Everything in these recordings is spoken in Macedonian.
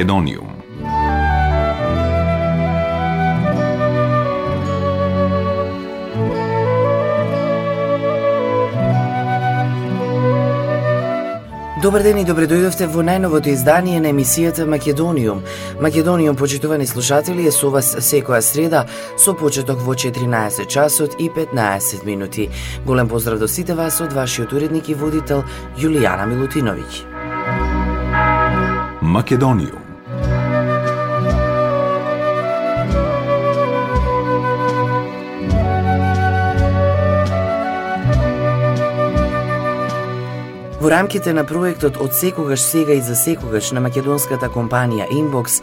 Македониум. Добар ден и добре дојдовте во најновото издание на емисијата Македониум. Македониум, почитувани слушатели, е со вас секоја среда со почеток во 14 часот и 15 минути. Голем поздрав до сите вас од вашиот уредник и водител Јулијана Милутиновиќ. Македониум. Во рамките на проектот од секогаш сега и за секогаш на македонската компанија Inbox,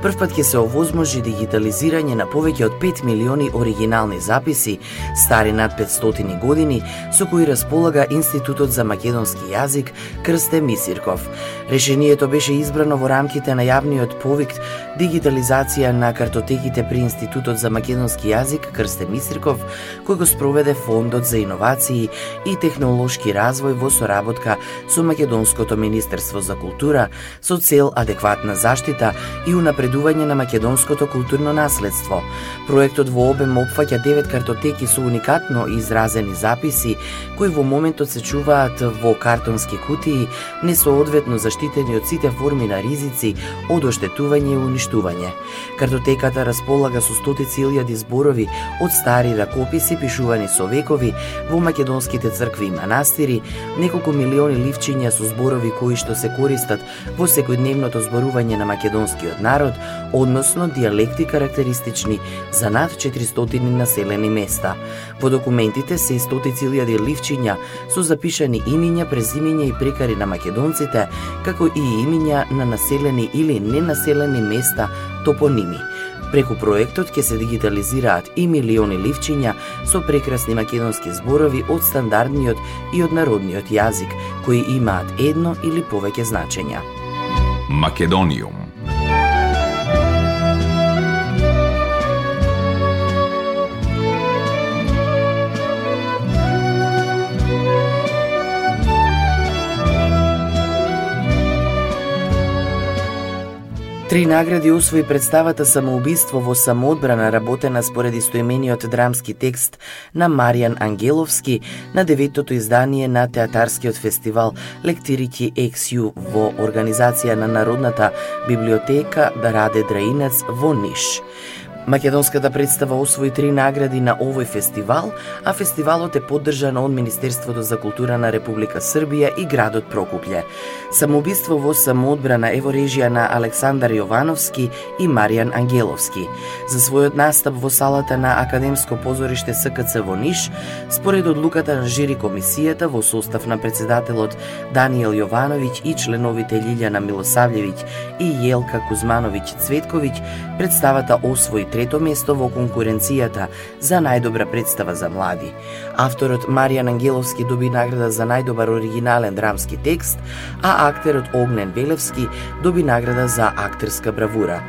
првпат ќе се овозможи дигитализирање на повеќе од 5 милиони оригинални записи, стари над 500 години, со кои располага Институтот за македонски јазик Крсте Мисирков. Решението беше избрано во рамките на јавниот повик дигитализација на картотеките при Институтот за македонски јазик Крсте Мисирков, кој го спроведе Фондот за иновации и технолошки развој во соработка со Македонското Министерство за култура со цел адекватна заштита и унапредување на македонското културно наследство. Проектот во обем опфаќа 9 картотеки со уникатно изразени записи кои во моментот се чуваат во картонски кутии, несоодветно заштитени од сите форми на ризици од оштетување и уништување. Картотеката располага со стотици илјади зборови од стари ракописи пишувани со векови во македонските цркви и манастири, неколку милиони милиони ливчиња со зборови кои што се користат во секојдневното зборување на македонскиот народ, односно диалекти карактеристични за над 400 населени места. Во документите се и стотици илјади ливчиња со запишани имиња, презимиња и прекари на македонците, како и имиња на населени или ненаселени места, топоними. Преку проектот ќе се дигитализираат и милиони ливчиња со прекрасни македонски зборови од стандардниот и од народниот јазик, кои имаат едно или повеќе значења. Македониум Три награди освои представата Самоубиство во самоодбрана работена според истоимениот драмски текст на Маријан Ангеловски на деветото издание на театарскиот фестивал Лектирики XU во организација на Народната библиотека Раде Драинец во Ниш. Македонската представа освои три награди на овој фестивал, а фестивалот е поддржан од Министерството за култура на Република Србија и градот Прокупле. Самоубиство во самоодбрана е во режија на Александар Јовановски и Маријан Ангеловски. За својот настап во салата на Академско позориште СКЦ во Ниш, според одлуката на жири комисијата во состав на председателот Даниел Јовановиќ и членовите Лилјана Милосављевиќ и Јелка Кузмановиќ Цветковиќ, представата освои трето место во конкуренцијата за најдобра представа за млади. Авторот Маријан Ангеловски доби награда за најдобар оригинален драмски текст, а актерот Огнен Велевски доби награда за актерска бравура.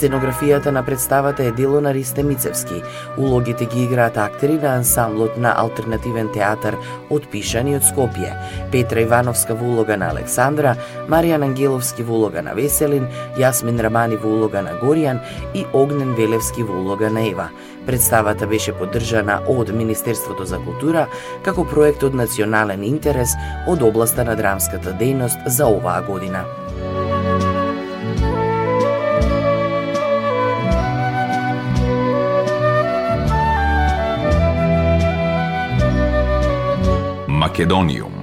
Сценографијата на представата е дело на Ристе Мицевски. Улогите ги играат актери на ансамблот на алтернативен театар од Пишани од Скопје. Петра Ивановска во улога на Александра, Маријан Ангеловски во улога на Веселин, Јасмин Рамани во улога на Горијан и Огнен Велевски во улога на Ева. Представата беше поддржана од Министерството за култура како проект од национален интерес од областа на драмската дејност за оваа година. Македониум.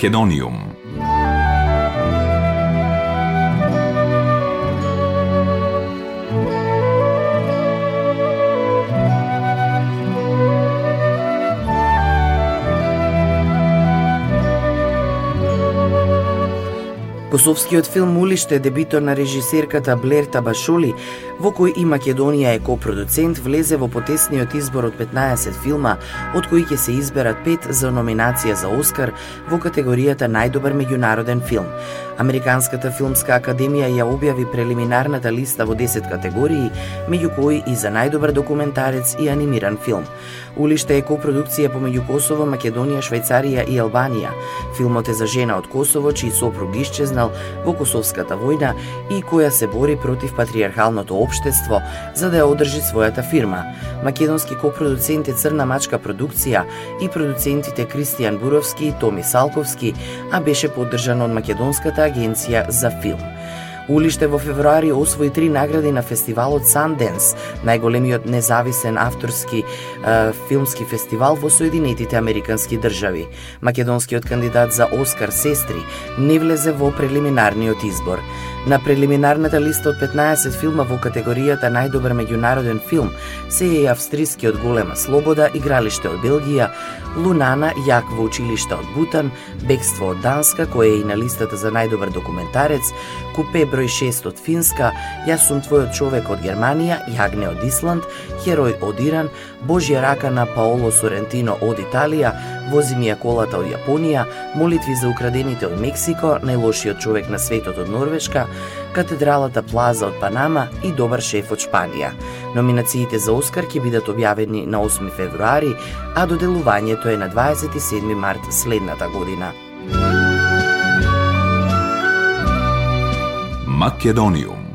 Македониум. Косовскиот филм Улиште, дебито на режисерката Блер Табашоли, во кој и Македонија е копродуцент, влезе во потесниот избор од 15 филма, од кои ќе се изберат 5 за номинација за Оскар во категоријата најдобар меѓународен филм. Американската филмска академија ја објави прелиминарната листа во 10 категории, меѓу кои и за најдобар документарец и анимиран филм. Улиште е копродукција помеѓу Косово, Македонија, Швајцарија и Албанија. Филмот е за жена од Косово, чиј сопруг исчезнал во Косовската војна и која се бори против патриархалното општество за да ја одржи својата фирма. Македонски копродуценти Црна мачка продукција и продуцентите Кристијан Буровски и Томи Салковски, а беше поддржан од Македонската агенција за филм. Улиште во февруари освои три награди на фестивалот Sundance, најголемиот независен авторски е, филмски фестивал во Соединетите Американски држави. Македонскиот кандидат за Оскар Сестри не влезе во прелиминарниот избор. На прелиминарната листа од 15 филма во категоријата најдобар меѓународен филм се е и австрискиот Голема слобода, Игралиште од Белгија, Лунана, Јак во училиште од Бутан, Бегство од Данска, кој е и на листата за најдобар документарец, Купе број 6 од Финска, Јас сум твојот човек од Германија, Јагне од Исланд, Херој од Иран, Божја рака на Паоло Сорентино од Италија, Вози ми ја колата од Јапонија, Молитви за украдените од Мексико, Најлошиот човек на светот од Норвешка, Катедралата Плаза од Панама и Добар шеф од Шпанија. Номинациите за Оскар ќе бидат објавени на 8 февруари, а доделувањето е на 27 март следната година. Македониум.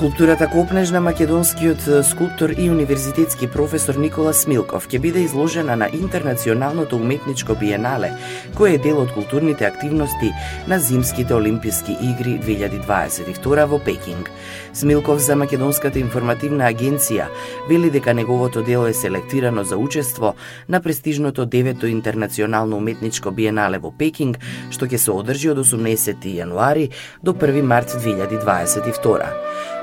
Скулптурата Копнеж на македонскиот скулптор и универзитетски професор Никола Смилков ќе биде изложена на Интернационалното уметничко биенале, кое е дел од културните активности на Зимските олимписки игри 2022 во Пекинг. Смилков за Македонската информативна агенција вели дека неговото дело е селектирано за учество на престижното девето интернационално уметничко биенале во Пекинг, што ќе се одржи од 18 јануари до 1 март 2022.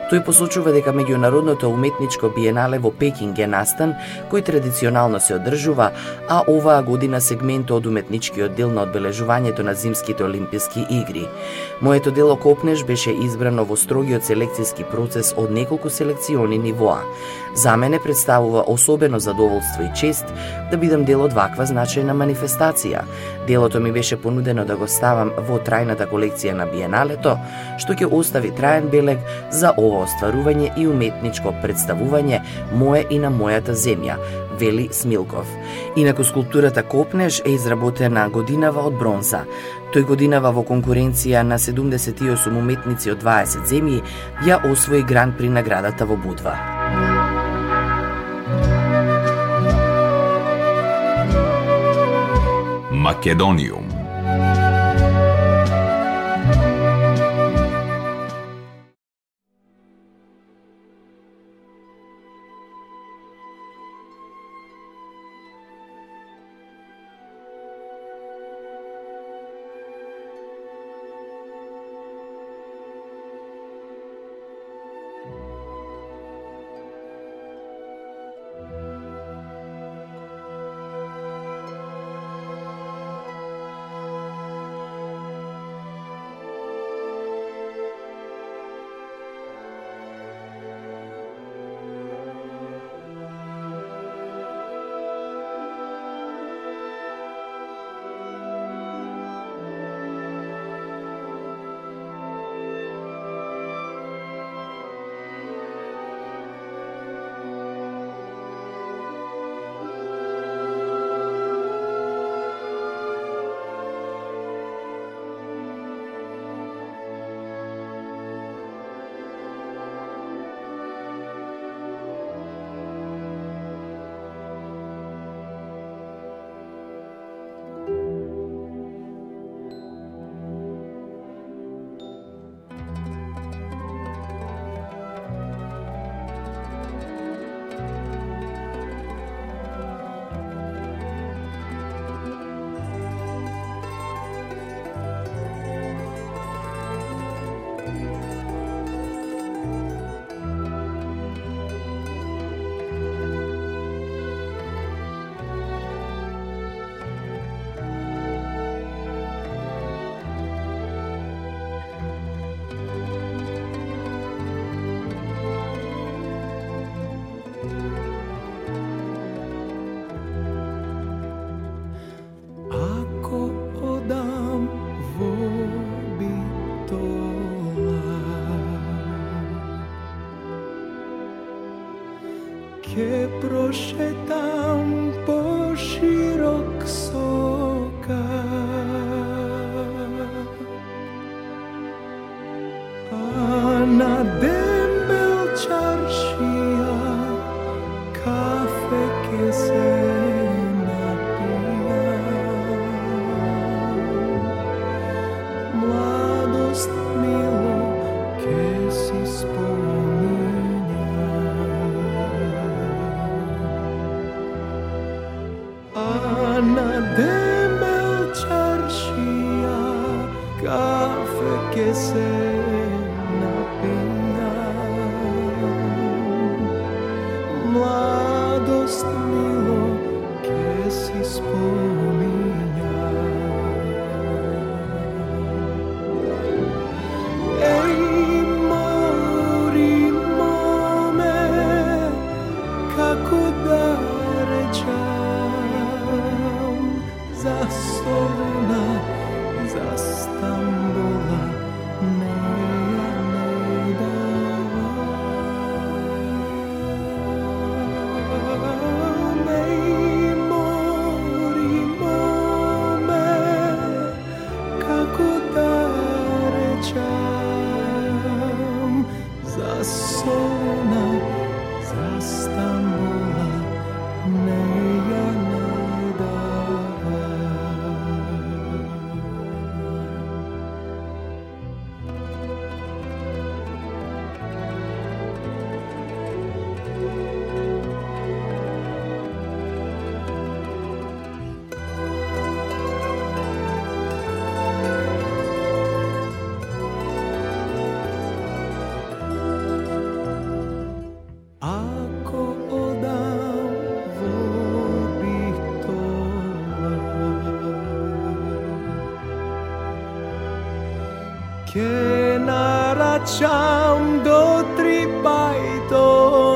Тој посочува дека меѓународното уметничко биенале во Пекинг е настан кој традиционално се одржува, а оваа година сегмент од уметничкиот дел на одбележувањето на зимските олимписки игри. Моето дело Копнеш беше избрано во строгиот селекцијски процес од неколку селекциони нивоа. За мене представува особено задоволство и чест да бидам дел од ваква значајна манифестација. Делото ми беше понудено да го ставам во трајната колекција на Биеналето, што ќе остави траен белег за ова остварување и уметничко представување мое и на мојата земја, вели Смилков. Инаку скулптурата Копнеш е изработена годинава од бронза. Тој годинава во конкуренција на 78 уметници од 20 земји ја освои гран при наградата во Будва. Македониум. cantar. 天啊，那唱都 три 拜托。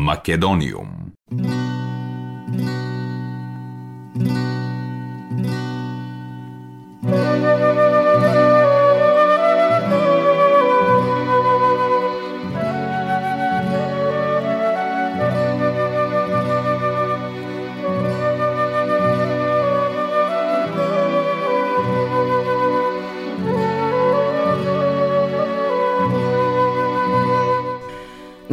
Македониум.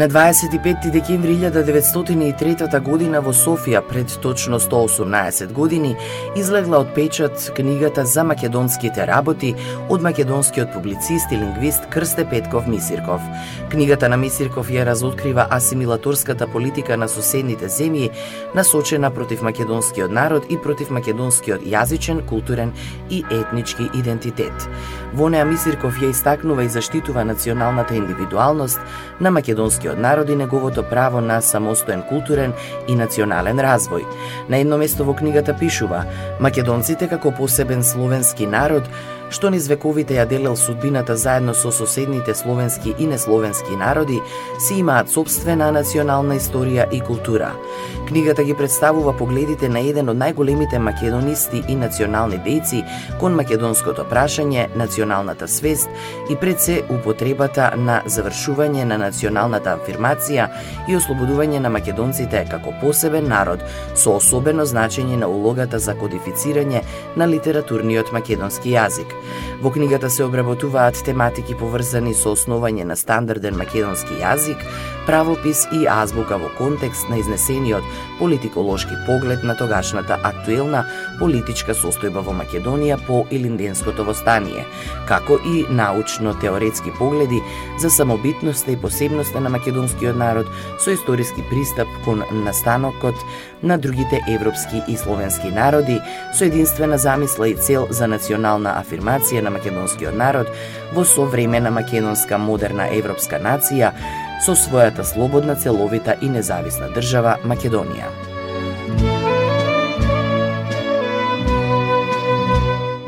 На 25 декември 1903 година во Софија, пред точно 118 години, излегла од печат книгата за македонските работи од македонскиот публицист и лингвист Крсте Петков Мисирков. Книгата на Мисирков ја разоткрива асимилаторската политика на соседните земји, насочена против македонскиот народ и против македонскиот јазичен, културен и етнички идентитет. Во неа Мисирков ја истакнува и заштитува националната индивидуалност на македонскиот народ и неговото право на самостоен културен и национален развој. На едно место во книгата пишува: Македонците како посебен словенски народ што низ вековите ја делел судбината заедно со соседните словенски и несловенски народи, си имаат собствена национална историја и култура. Книгата ги представува погледите на еден од најголемите македонисти и национални дејци кон македонското прашање, националната свест и пред се употребата на завршување на националната афирмација и ослободување на македонците како посебен народ со особено значење на улогата за кодифицирање на литературниот македонски јазик. Во книгата се обработуваат тематики поврзани со основање на стандарден македонски јазик, правопис и азбука во контекст на изнесениот политиколошки поглед на тогашната актуелна политичка состојба во Македонија по Илинденското востание, како и научно-теоретски погледи за самобитноста и посебноста на македонскиот народ со историски пристап кон настанокот на другите европски и словенски народи со единствена замисла и цел за национална афирмација на македонскиот народ во современа македонска модерна европска нација со својата слободна, целовита и независна држава Македонија.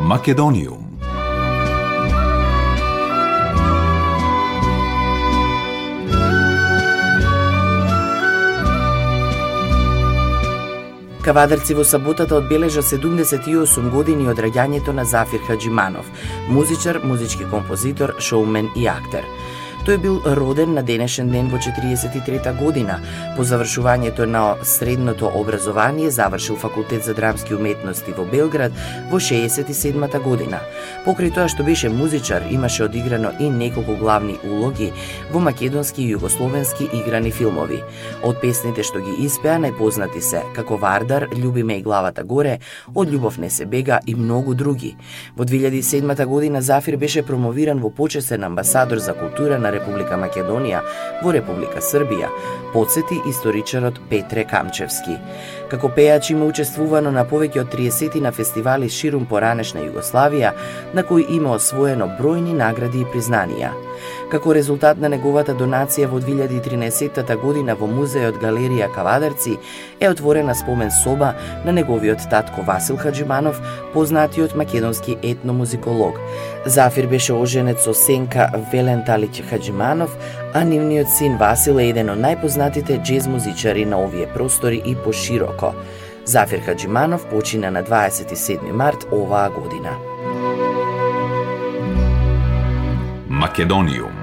Македониум. Кавадарци во саботата одбележа 78 години од раѓањето на Зафир Хаджиманов, музичар, музички композитор, шоумен и актер. Тој бил роден на денешен ден во 43 година. По завршувањето на средното образование завршил факултет за драмски уметности во Белград во 67 година. Покрај тоа што беше музичар, имаше одиграно и неколку главни улоги во македонски и југословенски играни филмови. Од песните што ги испеа најпознати се како Вардар, Љуби ме и главата горе, Од љубов не се бега и многу други. Во 2007 година Зафир беше промовиран во почесен амбасадор за култура на Република Македонија во Република Србија, подсети историчарот Петре Камчевски. Како пејач има учествувано на повеќе од 30 на фестивали ширум поранешна Југославија, на кои има освоено бројни награди и признанија. Како резултат на неговата донација во 2013 година во музеот Галерија Кавадарци е отворена спомен соба на неговиот татко Васил Хаджиманов, познатиот македонски етномузиколог. Зафир беше оженет со Сенка Веленталич Хаджиманов, а нивниот син Васил е еден од најпознатите джез музичари на овие простори и пошироко. Зафир Хаджиманов почина на 27 март оваа година. Македониум.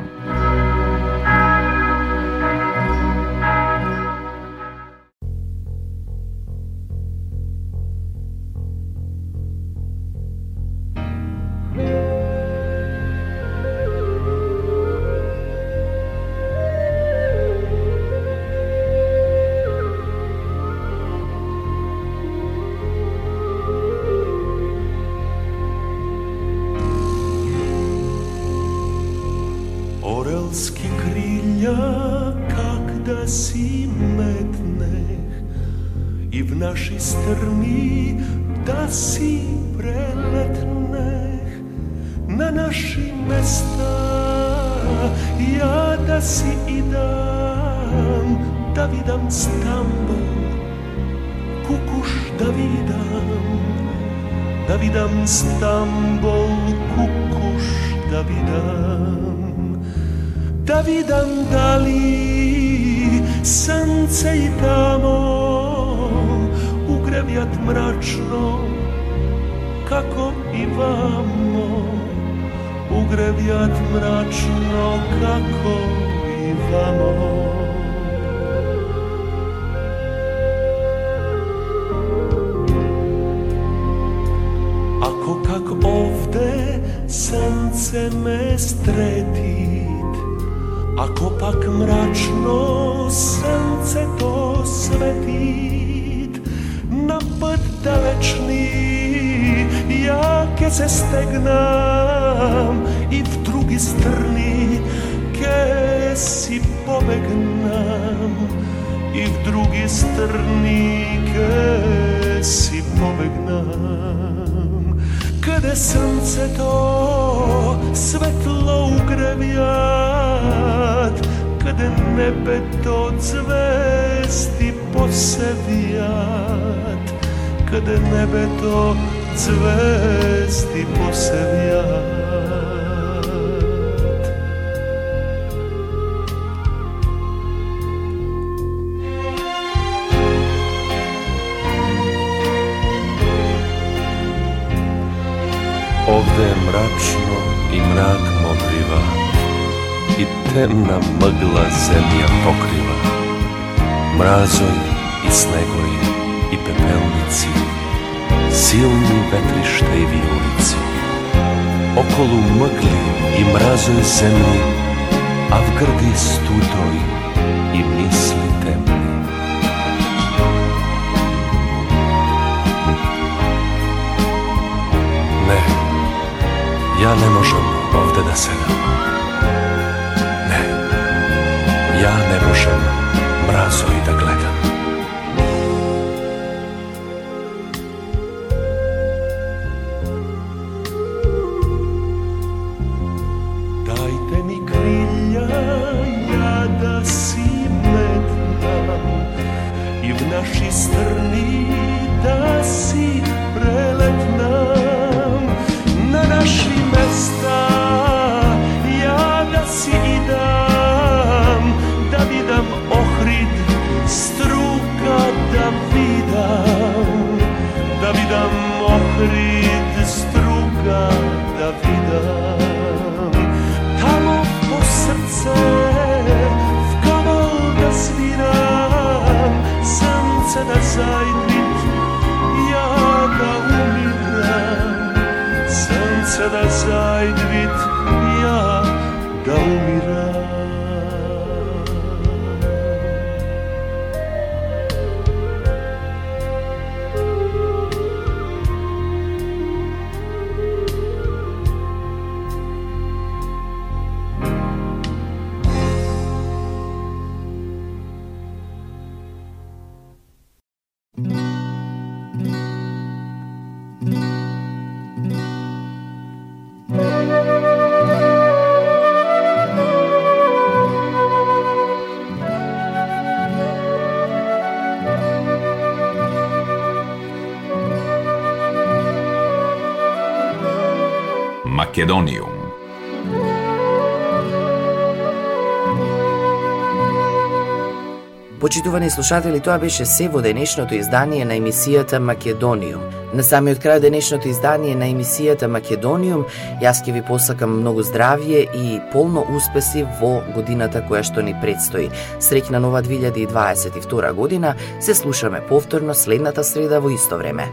на наши места ја да си идам да видам Стамбул кукуш да видам да видам Стамбул кукуш да видам да видам дали сонце и тамо угревјат мрачно како и greviat mračno kako i vamo. Ako kak ovde sence me stretit, ako pak mračno sence to svetit, ке се стегнам И в други страни ке си побегнам И в други страни ке си побегнам Каде сонцето светло угревјат Каде небето звезди посевјат Каде небето звезди посевјат Ovde je mračno i mrak modriva I temna mgla zemlja pokriva. Mrazoj i snegoj i pepelnici Silni vetrište i vijulici Okolu mgli i mrazoj zemlji A v grdi studoj i misli temni Ja ne možem ovde da sedam. Ne, ja ne možem mrazo i da gledam. Македониум. Почитувани слушатели, тоа беше се во денешното издание на емисијата Македониум. На самиот крај денешното издание на емисијата Македониум, јас ќе ви посакам многу здравје и полно успеси во годината која што ни предстои. Среќна нова 2022 година, се слушаме повторно следната среда во исто време.